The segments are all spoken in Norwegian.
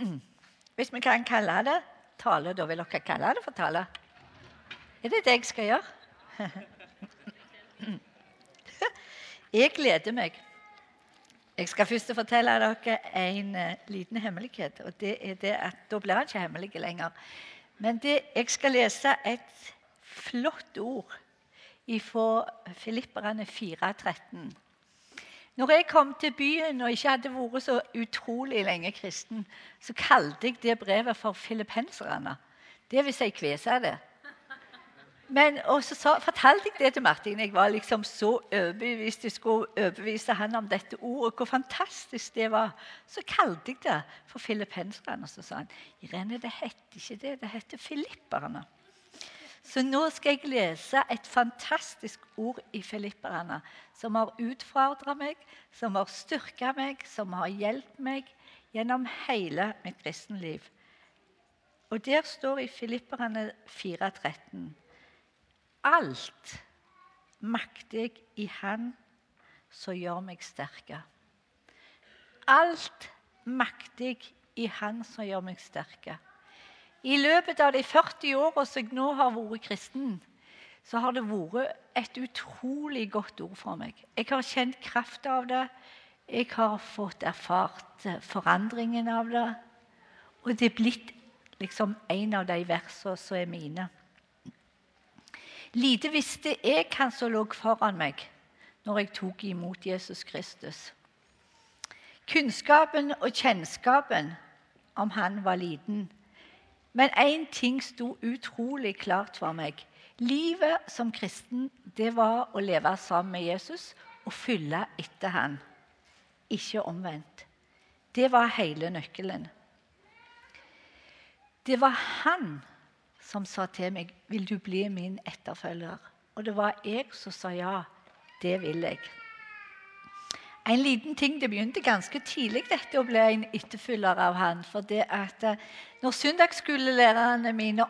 Hvis vi kan kalle det tale, da vil dere kalle det for tale? Er det det jeg skal gjøre? Jeg gleder meg. Jeg skal først fortelle dere en uh, liten hemmelighet. og det er det at Da blir han ikke hemmelig lenger. Men det, jeg skal lese et flott ord fra Filipperne 4,13. Når jeg kom til byen og ikke hadde vært så utrolig lenge kristen, så kalte jeg det brevet for filippenserne. Det vil si det. Men, og så sa, fortalte jeg det til Martin. Jeg var liksom så overbevist. Jeg skulle overbevise han om dette ordet, hvor fantastisk det var. Så kalte jeg det for filippenserne. Og så sa han Irene, det heter ikke det, det heter filipperne. Så nå skal jeg lese et fantastisk ord i filipperne som har utfordra meg, som har styrka meg, som har hjulpet meg gjennom hele mitt kristenliv. Og der står i Filipperne 4,13.: Alt makter jeg i Han som gjør meg sterke. Alt makter jeg i Han som gjør meg sterke. I løpet av de 40 åra som jeg nå har vært kristen, så har det vært et utrolig godt ord for meg. Jeg har kjent krafta av det. Jeg har fått erfart forandringen av det. Og det er blitt liksom en av de versene som er mine. Lite visste jeg hva som lå foran meg når jeg tok imot Jesus Kristus. Kunnskapen og kjennskapen om han var liten. Men én ting sto utrolig klart for meg. Livet som kristen det var å leve sammen med Jesus og følge etter han. Ikke omvendt. Det var hele nøkkelen. Det var han som sa til meg 'Vil du bli min etterfølger?' Og det var jeg som sa ja. Det vil jeg. En liten ting, Det begynte ganske tidlig dette å bli en etterfølger av han. For det at eh, når søndagsskolelærerne mine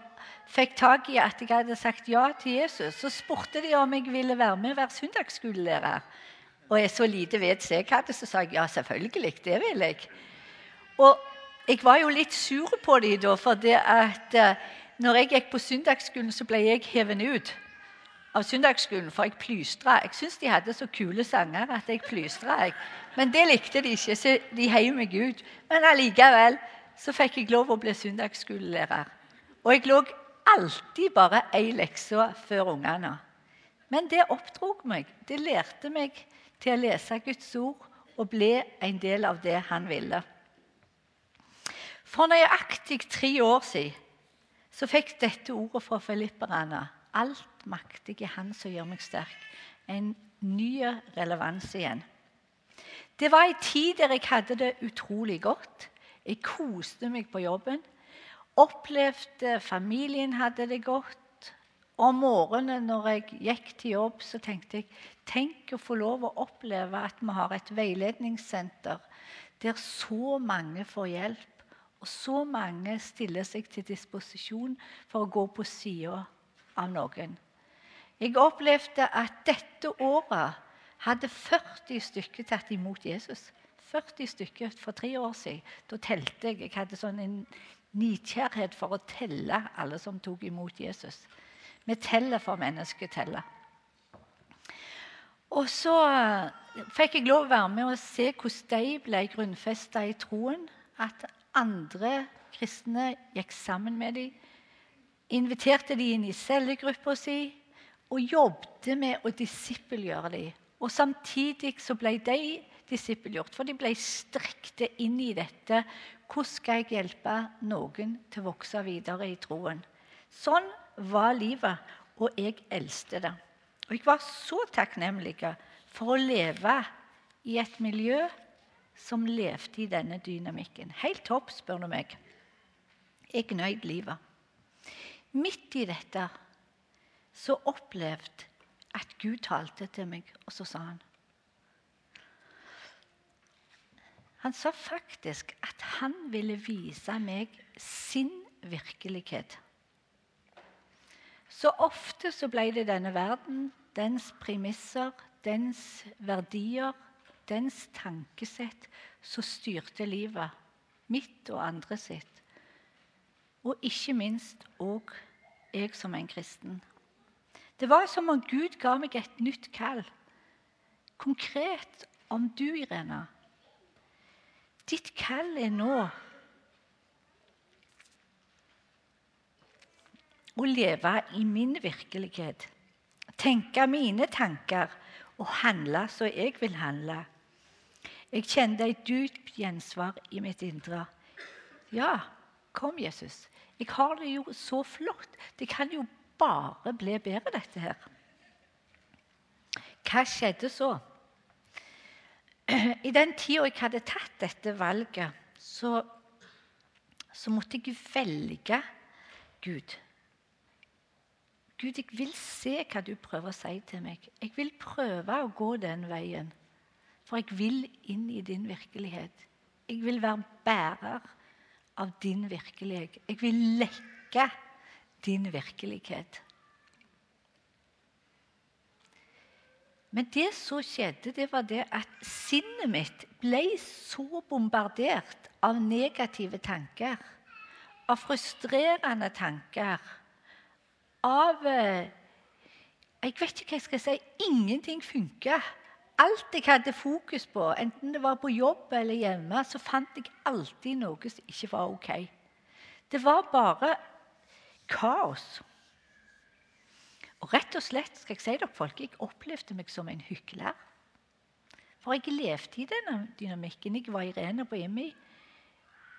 fikk tak i at jeg hadde sagt ja til Jesus, så spurte de om jeg ville være med og være søndagsskolelærer. Og jeg så lite vet jeg hadde, så sa jeg ja, selvfølgelig, det vil jeg. Og jeg var jo litt sur på dem da, for det at eh, når jeg gikk på søndagsskolen, så ble jeg hevet ut av søndagsskolen, for jeg plystra. Jeg syntes de hadde så kule sanger at jeg plystra. Men det likte de ikke, så de heiv meg ut. Men allikevel så fikk jeg lov å bli søndagsskolelærer. Og jeg lå alltid bare ei lekse før ungene. Men det oppdrog meg. Det lærte meg til å lese Guds ord og bli en del av det han ville. For nøyaktig tre år siden så fikk dette ordet fra filipperne Alt maktig er Han som gjør meg sterk. En ny relevans igjen. Det var en tid der jeg hadde det utrolig godt. Jeg koste meg på jobben. Opplevde familien hadde det godt. Om morgenen når jeg gikk til jobb, så tenkte jeg tenk å få lov å oppleve at vi har et veiledningssenter der så mange får hjelp, og så mange stiller seg til disposisjon for å gå på sida av noen. Jeg opplevde at dette året hadde 40 stykker tatt imot Jesus. 40 stykker for tre år siden. Da telte jeg. Jeg hadde sånn en nidkjærhet for å telle alle som tok imot Jesus. Vi teller for mennesket teller. Og så eh, fikk jeg lov å være med og se hvordan de ble grunnfesta i troen. At andre kristne gikk sammen med dem inviterte de inn i cellegruppa si og jobbet med å disippelgjøre dem. Og Samtidig så ble de disippelgjort, for de ble strekte inn i dette. Hvordan skal jeg hjelpe noen til å vokse videre i troen? Sånn var livet, og jeg elsket det. Og jeg var så takknemlig for å leve i et miljø som levde i denne dynamikken. Helt topp, spør du meg. Jeg nøyd livet. Midt i dette så opplevde at Gud talte til meg, og så sa han Han sa faktisk at han ville vise meg sin virkelighet. Så ofte så ble det denne verden, dens premisser, dens verdier, dens tankesett, som styrte livet. Mitt og andre sitt. Og ikke minst òg jeg som en kristen. Det var som om Gud ga meg et nytt kall. Konkret om du, Irena. Ditt kall er nå å leve i min virkelighet. Tenke mine tanker og handle som jeg vil handle. Jeg kjente et dypt gjensvar i mitt indre. Ja, kom, Jesus. Jeg har det jo så flott. Det kan jo bare ble bedre, dette her. Hva skjedde så? I den tida jeg hadde tatt dette valget, så, så måtte jeg velge Gud. Gud, jeg vil se hva du prøver å si til meg. Jeg vil prøve å gå den veien. For jeg vil inn i din virkelighet. Jeg vil være bærer av din virkelighet. Jeg vil lekke din virkelighet. Men det som skjedde, det var det at sinnet mitt ble så bombardert av negative tanker, av frustrerende tanker, av eh, Jeg vet ikke hva jeg skal si. Ingenting funka. Alt jeg hadde fokus på, enten det var på jobb eller hjemme, så fant jeg alltid noe som ikke var ok. Det var bare kaos. Og rett og slett skal jeg si dere folk, jeg opplevde meg som en hykler. For jeg levde i denne dynamikken. Jeg var Irene på IMI.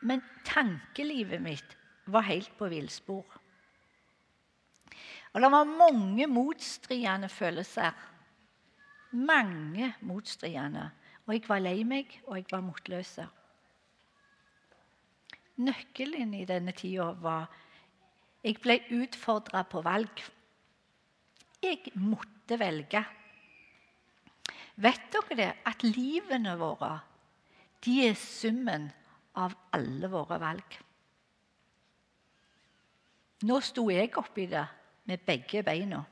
Men tankelivet mitt var helt på villspor. Og det var mange motstridende følelser. Mange motstridende. Og jeg var lei meg, og jeg var motløs. Nøkkelen i denne tida var Jeg ble utfordra på valg. Jeg måtte velge. Vet dere det? At livene våre de er summen av alle våre valg. Nå sto jeg oppi det med begge beina.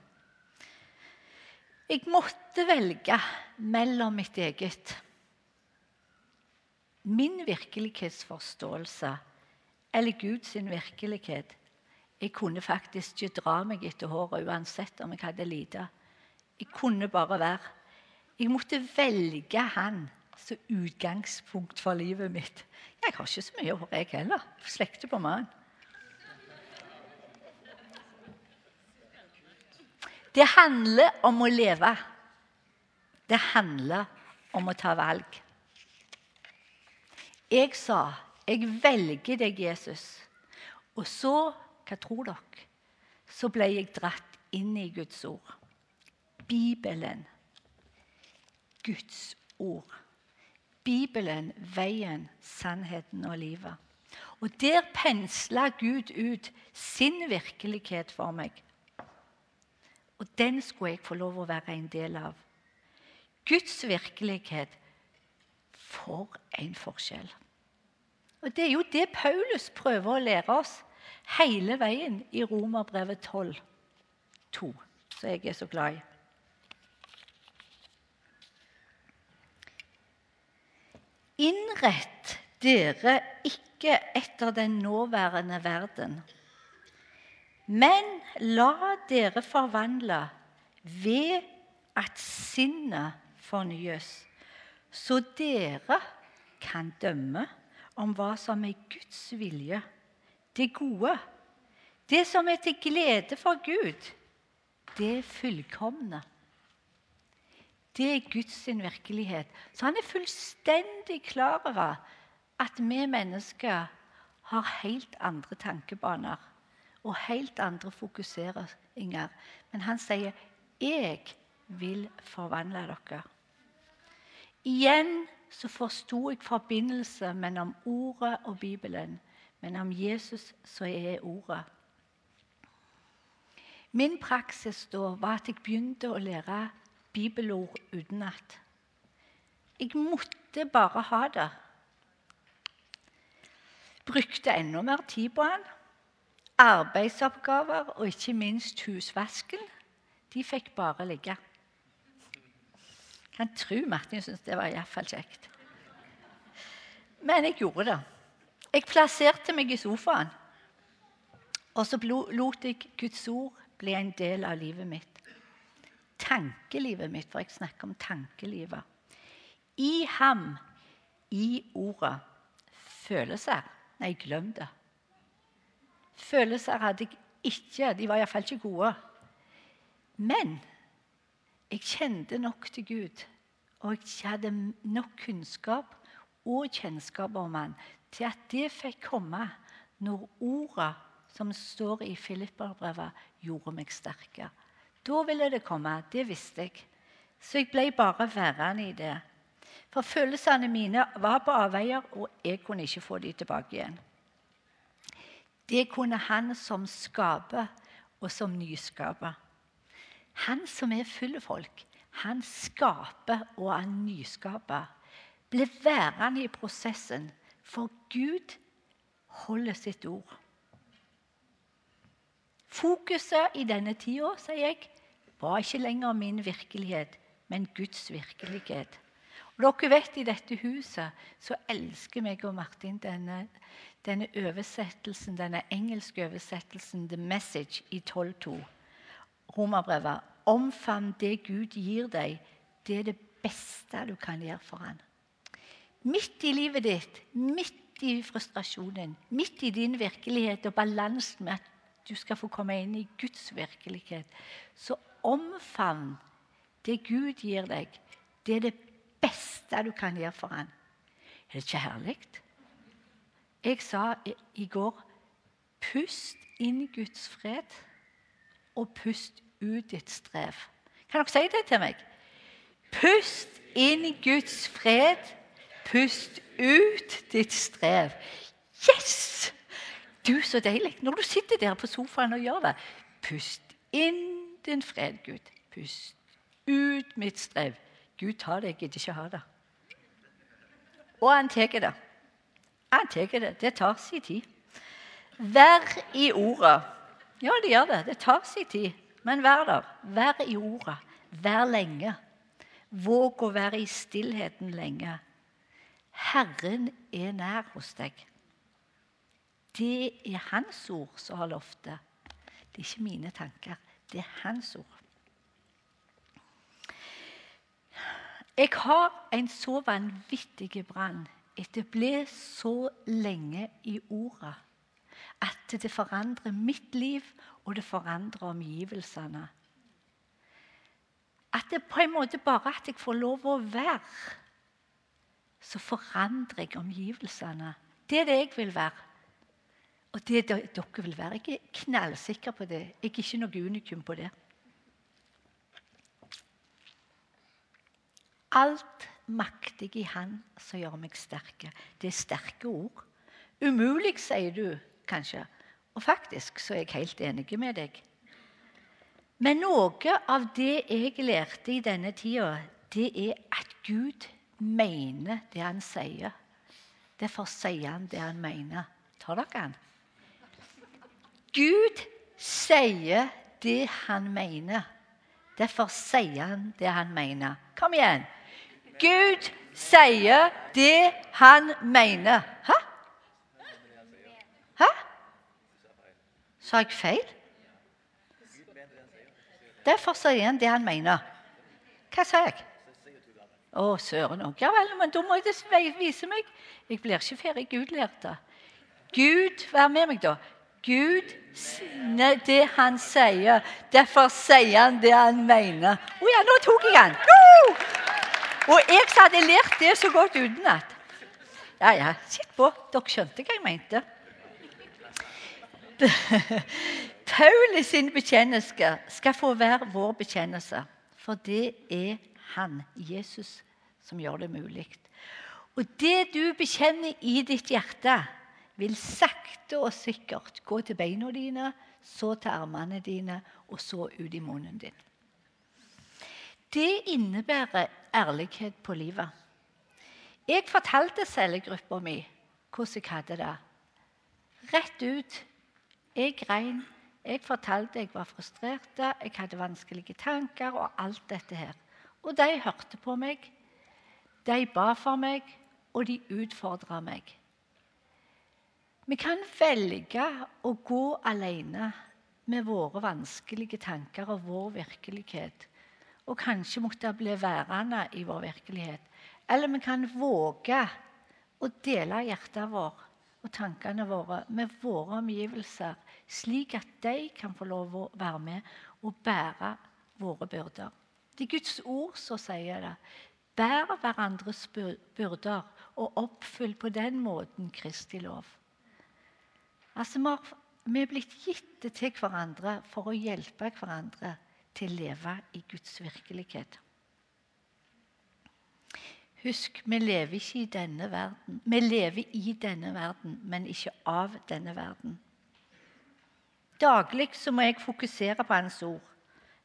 Jeg måtte velge mellom mitt eget Min virkelighetsforståelse eller Guds virkelighet. Jeg kunne faktisk ikke dra meg etter håret uansett om jeg hadde lite. Jeg kunne bare være. Jeg måtte velge han som utgangspunkt for livet mitt. Jeg har ikke så mye hår, jeg heller. Slekter på mannen. Det handler om å leve. Det handler om å ta valg. Jeg sa, 'Jeg velger deg, Jesus.' Og så hva tror dere? Så ble jeg dratt inn i Guds ord. Bibelen. Guds ord. Bibelen, veien, sannheten og livet. Og der pensla Gud ut sin virkelighet for meg. Og den skulle jeg få lov å være en del av. Guds virkelighet. For en forskjell. Og Det er jo det Paulus prøver å lære oss hele veien i Romerbrevet 12, 2, som jeg er så glad i. Innrett dere ikke etter den nåværende verden, men la dere forvandle ved at sinnet fornyes, så dere kan dømme om hva som er Guds vilje det gode, det som er til glede for Gud, det fullkomne. Det er Guds virkelighet. Så han er fullstendig klar over at vi mennesker har helt andre tankebaner og helt andre fokuseringer. Men han sier 'Jeg vil forvandle dere'. Igjen så forsto jeg forbindelse mellom Ordet og Bibelen men om Jesus så er ordet. Min praksis da var at jeg begynte å lære bibelord utenat. Jeg måtte bare ha det. Brukte enda mer tid på han. Arbeidsoppgaver og ikke minst husvasken. De fikk bare ligge. Kan tro Martin syntes det var iallfall kjekt. Men jeg gjorde det. Jeg plasserte meg i sofaen, og så lot jeg Guds ord bli en del av livet mitt. Tankelivet mitt, for jeg snakker om tankelivet. I ham, i ordet, følelser Nei, glem det. Følelser hadde jeg ikke. De var iallfall ikke gode. Men jeg kjente nok til Gud, og jeg hadde nok kunnskap og kjennskap om han til at det fikk komme når orda som står i Filipperbrevet, gjorde meg sterkere. Da ville det komme. Det visste jeg. Så jeg ble bare værende i det. For følelsene mine var på avveier, og jeg kunne ikke få dem tilbake igjen. Det kunne han som skaper, og som nyskaper. Han som er full av folk, han skaper og han nyskaper. Ble værende i prosessen, for Gud holder sitt ord. Fokuset i denne tida, sier jeg, var ikke lenger min virkelighet, men Guds virkelighet. Og dere vet I dette huset så elsker meg og Martin denne, denne oversettelsen, denne engelske oversettelsen, 'The Message', i 12.2. Romerbrevet. Omfavn det Gud gir deg. Det er det beste du kan gjøre for ham. Midt i livet ditt, midt i frustrasjonen, midt i din virkelighet og balansen med at du skal få komme inn i Guds virkelighet, så omfavn det Gud gir deg. Det er det beste du kan gjøre for ham. Er det ikke herlig? Jeg sa i går pust inn Guds fred, og pust ut ditt strev. Kan dere si det til meg? Pust inn Guds fred, pust ut ditt strev. Yes! Du, så deilig. Når du sitter der på sofaen og gjør det. Pust inn din fred, Gud. Pust ut mitt strev. Gud tar det, jeg gidder ikke ha det. Og han tar det. Han tar det. Det tar sin tid. Vær i ordet. Ja, det gjør det. Det tar sin tid. Men vær der. Vær i ordet. Vær lenge. Våg å være i stillheten lenge. Herren er nær hos deg. Det er Hans ord som har lovt det. Det er ikke mine tanker. Det er Hans ord. Jeg har en så vanvittig brann etter å bli så lenge i ordet at det forandrer mitt liv, og det forandrer omgivelsene. At det på en måte bare at jeg får lov å være, så forandrer jeg omgivelsene. Det er det jeg vil være. Og det dere vil være. Jeg er knallsikker på det. Jeg er ikke noe unikum på det. Alt maktig i Han som gjør meg sterke. Det er sterke ord. Umulig, sier du kanskje. Og faktisk så er jeg helt enig med deg. Men noe av det jeg lærte i denne tida, det er at Gud mener det han sier. Derfor sier han det han mener. Tar dere han? Gud sier det han mener. Derfor sier han det han mener. Kom igjen. Gud sier det han mener. Hæ? Hæ? Sa jeg feil? Derfor sier han det han mener. Hva sa jeg? Å, søren òg. Ja vel, men da må jeg vise meg. Jeg blir ikke ferdig gudlært. Gud, vær med meg, da. Gud det han sier. Derfor sier han det han mener. Å oh ja, nå tok jeg han! Og jeg som hadde lært det så godt utenat. Ja, ja, sitt på. Dere skjønte hva jeg mente. Paulus sin bekjennelse skal få være vår bekjennelse. For det er han, Jesus, som gjør det mulig. Og det du bekjenner i ditt hjerte vil sakte og sikkert gå til beina dine, så til armene dine, og så ut i munnen din. Det innebærer ærlighet på livet. Jeg fortalte cellegruppa mi hvordan jeg hadde det. Rett ut. Jeg grein. Jeg fortalte jeg var frustrert, jeg hadde vanskelige tanker og alt dette her. Og de hørte på meg. De ba for meg, og de utfordra meg. Vi kan velge å gå alene med våre vanskelige tanker og vår virkelighet. Og kanskje måtte bli værende i vår virkelighet. Eller vi kan våge å dele hjertet vårt og tankene våre med våre omgivelser, slik at de kan få lov å være med og bære våre byrder. Er Guds ord som sier det. Bær hverandres byrder og oppfyll på den måten Kristi lov. Altså, vi er blitt gitt til hverandre for å hjelpe hverandre til å leve i Guds virkelighet. Husk, vi lever ikke i denne verden. Vi lever i denne verden, men ikke av denne verden. Daglig så må jeg fokusere på Hans ord.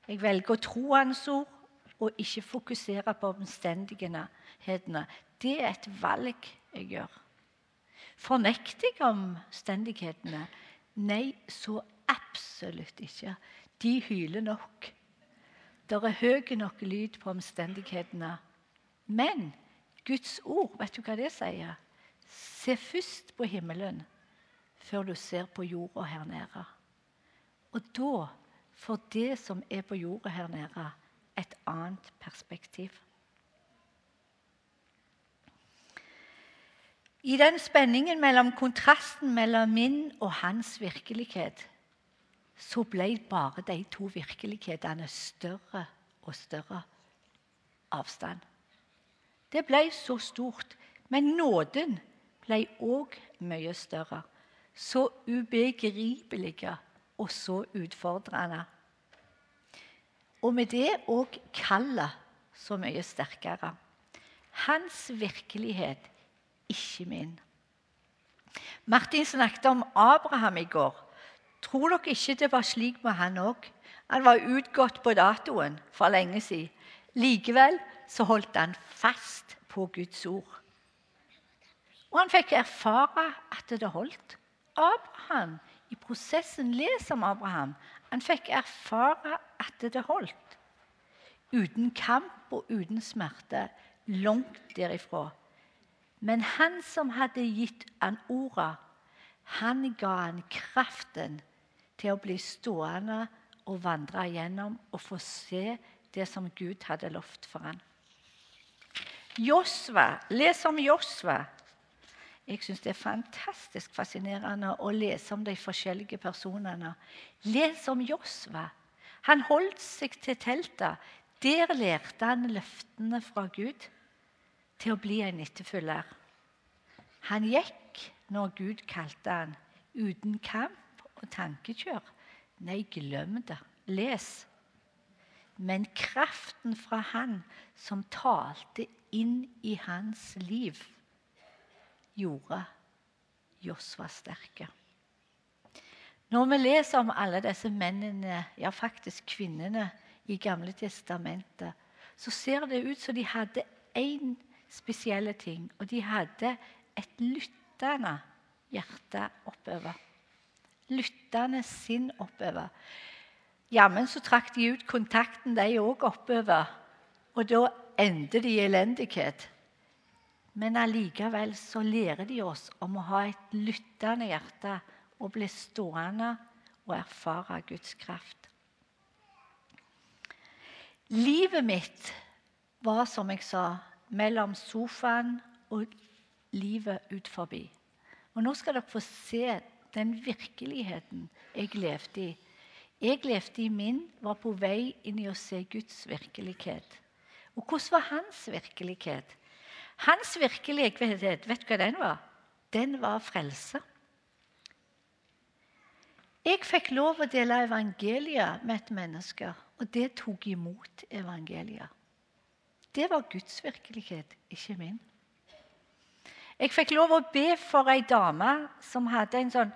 Jeg velger å tro Hans ord og ikke fokusere på omstendighetene. Det er et valg jeg gjør. Fornekter jeg omstendighetene? Nei, så absolutt ikke. De hyler nok. Det er høy nok lyd på omstendighetene. Men Guds ord, vet du hva det sier? Se først på himmelen før du ser på jorda her nede. Og da for det som er på jorda her nede, et annet perspektiv. I den spenningen mellom kontrasten mellom min og hans virkelighet, så ble bare de to virkelighetene større og større avstand. Det ble så stort. Men nåden ble òg mye større. Så ubegripelige og så utfordrende. Og med det òg kallet så mye sterkere. Hans virkelighet, ikke min. Martin snakket om Abraham i går. Tror dere ikke det var slik med han òg? Han var utgått på datoen for lenge siden. Likevel så holdt han fast på Guds ord. Og han fikk erfare at det holdt. Abraham, i prosessen Les om Abraham. Han fikk erfare at det holdt. Uten kamp og uten smerte. Langt derifra. Men han som hadde gitt han orda, han ga han kraften til å bli stående og vandre igjennom og få se det som Gud hadde lovt for ham. Josva, Les om Josva. Jeg syns det er fantastisk fascinerende å lese om de forskjellige personene. Les om Josva. Han holdt seg til teltet. Der lærte han løftene fra Gud til å bli en etterfølger. Han gikk når Gud kalte han, uten kamp og tankekjør. Nei, glem det. Les. Men kraften fra Han som talte inn i hans liv, gjorde Josva sterke. Når vi leser om alle disse mennene, ja faktisk kvinnene, i Gamle testamentet, så ser det ut som de hadde én spesiell ting. Og de hadde et lyttende hjerte oppover. Lyttende sinn oppover. Jammen så trakk de ut kontakten, de òg, oppover. Og da endte de i elendighet. Men allikevel så lærer de oss om å ha et lyttende hjerte og bli stående og erfare Guds kraft. Livet mitt var, som jeg sa, mellom sofaen og livet ut forbi. Og nå skal dere få se den virkeligheten jeg levde i. Jeg levde i min, var på vei inn i å se Guds virkelighet. Og hvordan var hans virkelighet? Hans virkelighet, vet du hva den var? Den var frelse. Jeg fikk lov å dele evangeliet med et menneske, og det tok imot evangeliet. Det var Guds virkelighet, ikke min. Jeg fikk lov å be for ei dame som hadde en sånn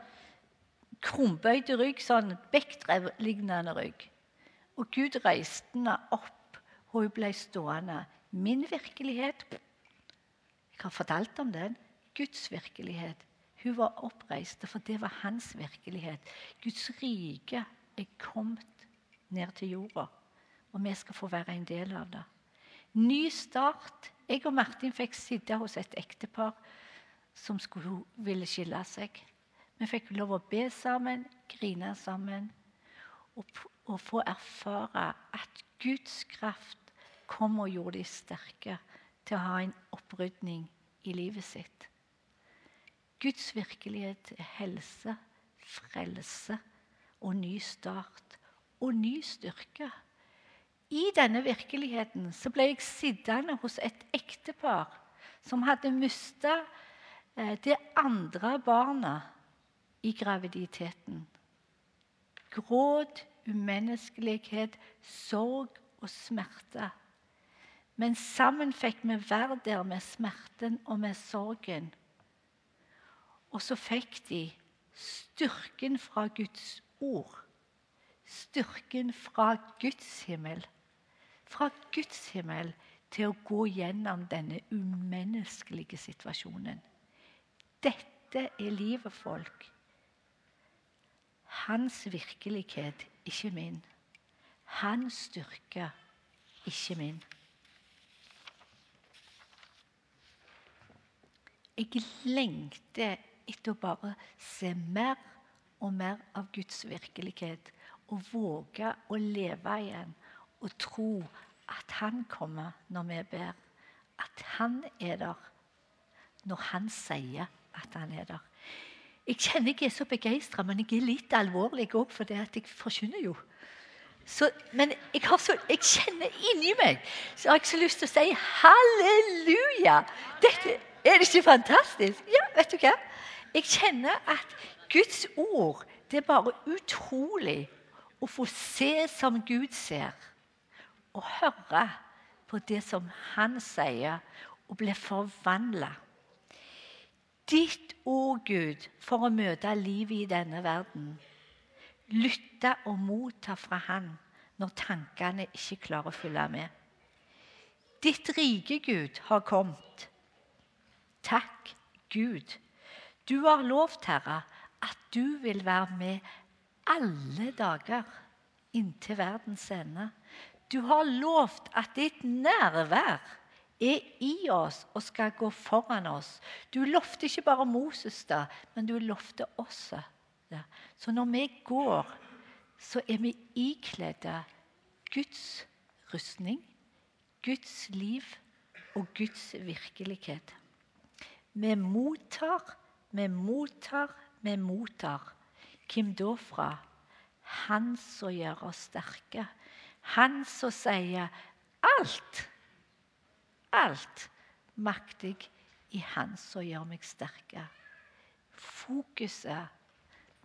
krumbøyd rygg, sånn bekkdrev-lignende rygg. Og Gud reiste henne opp og hun ble stående. Min virkelighet Jeg har fortalt om den. Guds virkelighet. Hun var oppreist, for det var hans virkelighet. Guds rike er kommet ned til jorda, og vi skal få være en del av det. Ny start. Jeg og Martin fikk sitte hos et ektepar som skulle, ville skille seg. Vi fikk lov å be sammen, grine sammen og, og få erfare at Guds kraft kom og gjorde de sterke til å ha en opprydning i livet sitt. Guds virkelighet er helse, frelse og ny start og ny styrke. I denne virkeligheten så ble jeg sittende hos et ektepar som hadde mista eh, det andre barnet i graviditeten. Gråt, umenneskelighet, sorg og smerte. Men sammen fikk vi være der med smerten og med sorgen. Og så fikk de styrken fra Guds ord. Styrken fra Guds himmel. Fra Guds himmel til å gå gjennom denne umenneskelige situasjonen. Dette er livet, folk. Hans virkelighet, ikke min. Hans styrke, ikke min. Jeg lengter etter å bare se mer og mer av Guds virkelighet. Og våge å leve igjen og tro at Han kommer når vi ber. At Han er der når Han sier at Han er der. Jeg kjenner jeg er så begeistra, men jeg er litt alvorlig òg, for det at jeg forkynner jo. Så, men jeg, så, jeg, kjenner inni meg så har jeg så lyst til å si halleluja! Dette, er det ikke fantastisk? Ja, vet du hva? Jeg kjenner at Guds ord det er bare utrolig å få se som Gud ser, og høre på det som Han sier, og bli forvandla. Ditt ord, Gud, for å møte livet i denne verden. Lytte og motta fra Han når tankene ikke klarer å følge med. Ditt rike, Gud, har kommet. Takk, Gud du har lovt, Herre, at du vil være med alle dager inntil verdens ende. Du har lovt at ditt nærvær er i oss og skal gå foran oss. Du lovte ikke bare Moses da, men du lovte oss det. Så når vi går, så er vi ikledde Guds rustning, Guds liv og Guds virkelighet. Vi mottar vi mottar, vi mottar. Hvem da fra? Han som gjør oss sterke. Han som sier alt, alt maktig i Han som gjør meg sterke. Fokuset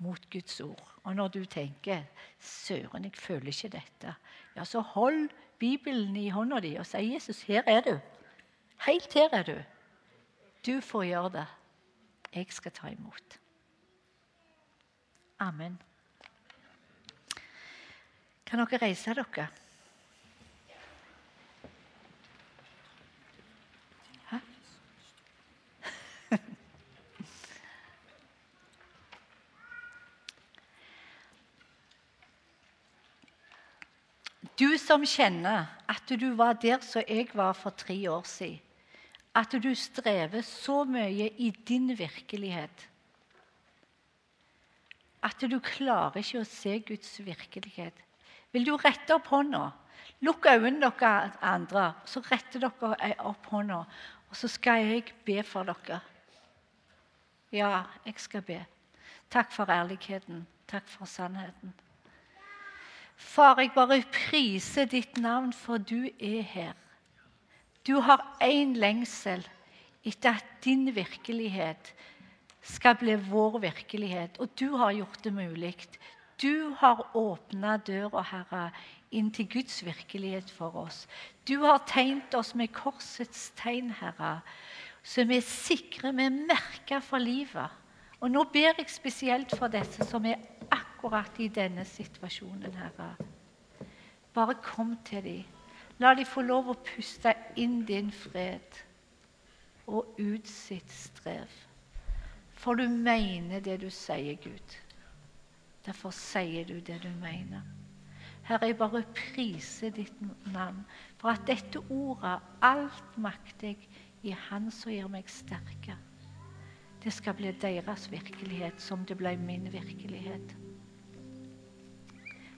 mot Guds ord. Og når du tenker 'Søren, jeg føler ikke dette', ja, så hold Bibelen i hånda di og si 'Jesus, her er du'. Helt her er du. Du får gjøre det jeg skal ta imot. Amen. Kan dere reise dere? Du som kjenner at du var der som jeg var for tre år siden at du strever så mye i din virkelighet at du klarer ikke å se Guds virkelighet. Vil du rette opp hånda? Lukk øynene dere andre, så retter dere opp hånda. Og så skal jeg be for dere. Ja, jeg skal be. Takk for ærligheten. Takk for sannheten. Far, jeg bare priser ditt navn, for du er her. Du har én lengsel etter at din virkelighet skal bli vår virkelighet. Og du har gjort det mulig. Du har åpna døra, Herre, inn til Guds virkelighet for oss. Du har tegnet oss med korsets tegn, Herre, så vi er sikre, vi er for livet. Og nå ber jeg spesielt for disse som er akkurat i denne situasjonen, Herre. Bare kom til dem. La de få lov å puste inn din fred og ut sitt strev. For du mener det du sier, Gud. Derfor sier du det du mener. Herre, jeg bare priser ditt navn for at dette ordet, alt maktig, i Han som gjør meg sterke. det skal bli deres virkelighet, som det ble min virkelighet.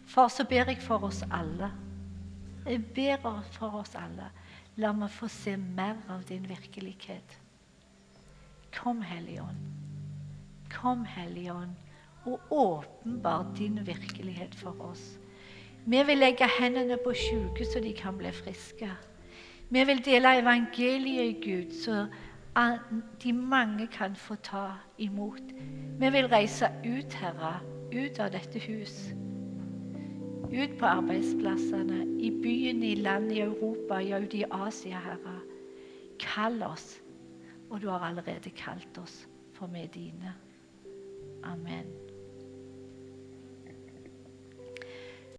Far, så ber jeg for oss alle. Jeg ber for oss alle. La meg få se mer av din virkelighet. Kom, Hellige Ånd. Kom, Hellige Ånd, og åpenbar din virkelighet for oss. Vi vil legge hendene på syke så de kan bli friske. Vi vil dele evangeliet, Gud, så de mange kan få ta imot. Vi vil reise ut, Herre, ut av dette hus. Ut på arbeidsplassene, i byen, i landet, i Europa, ja, ute i Asia, Herre. Kall oss, og du har allerede kalt oss, for vi er dine. Amen.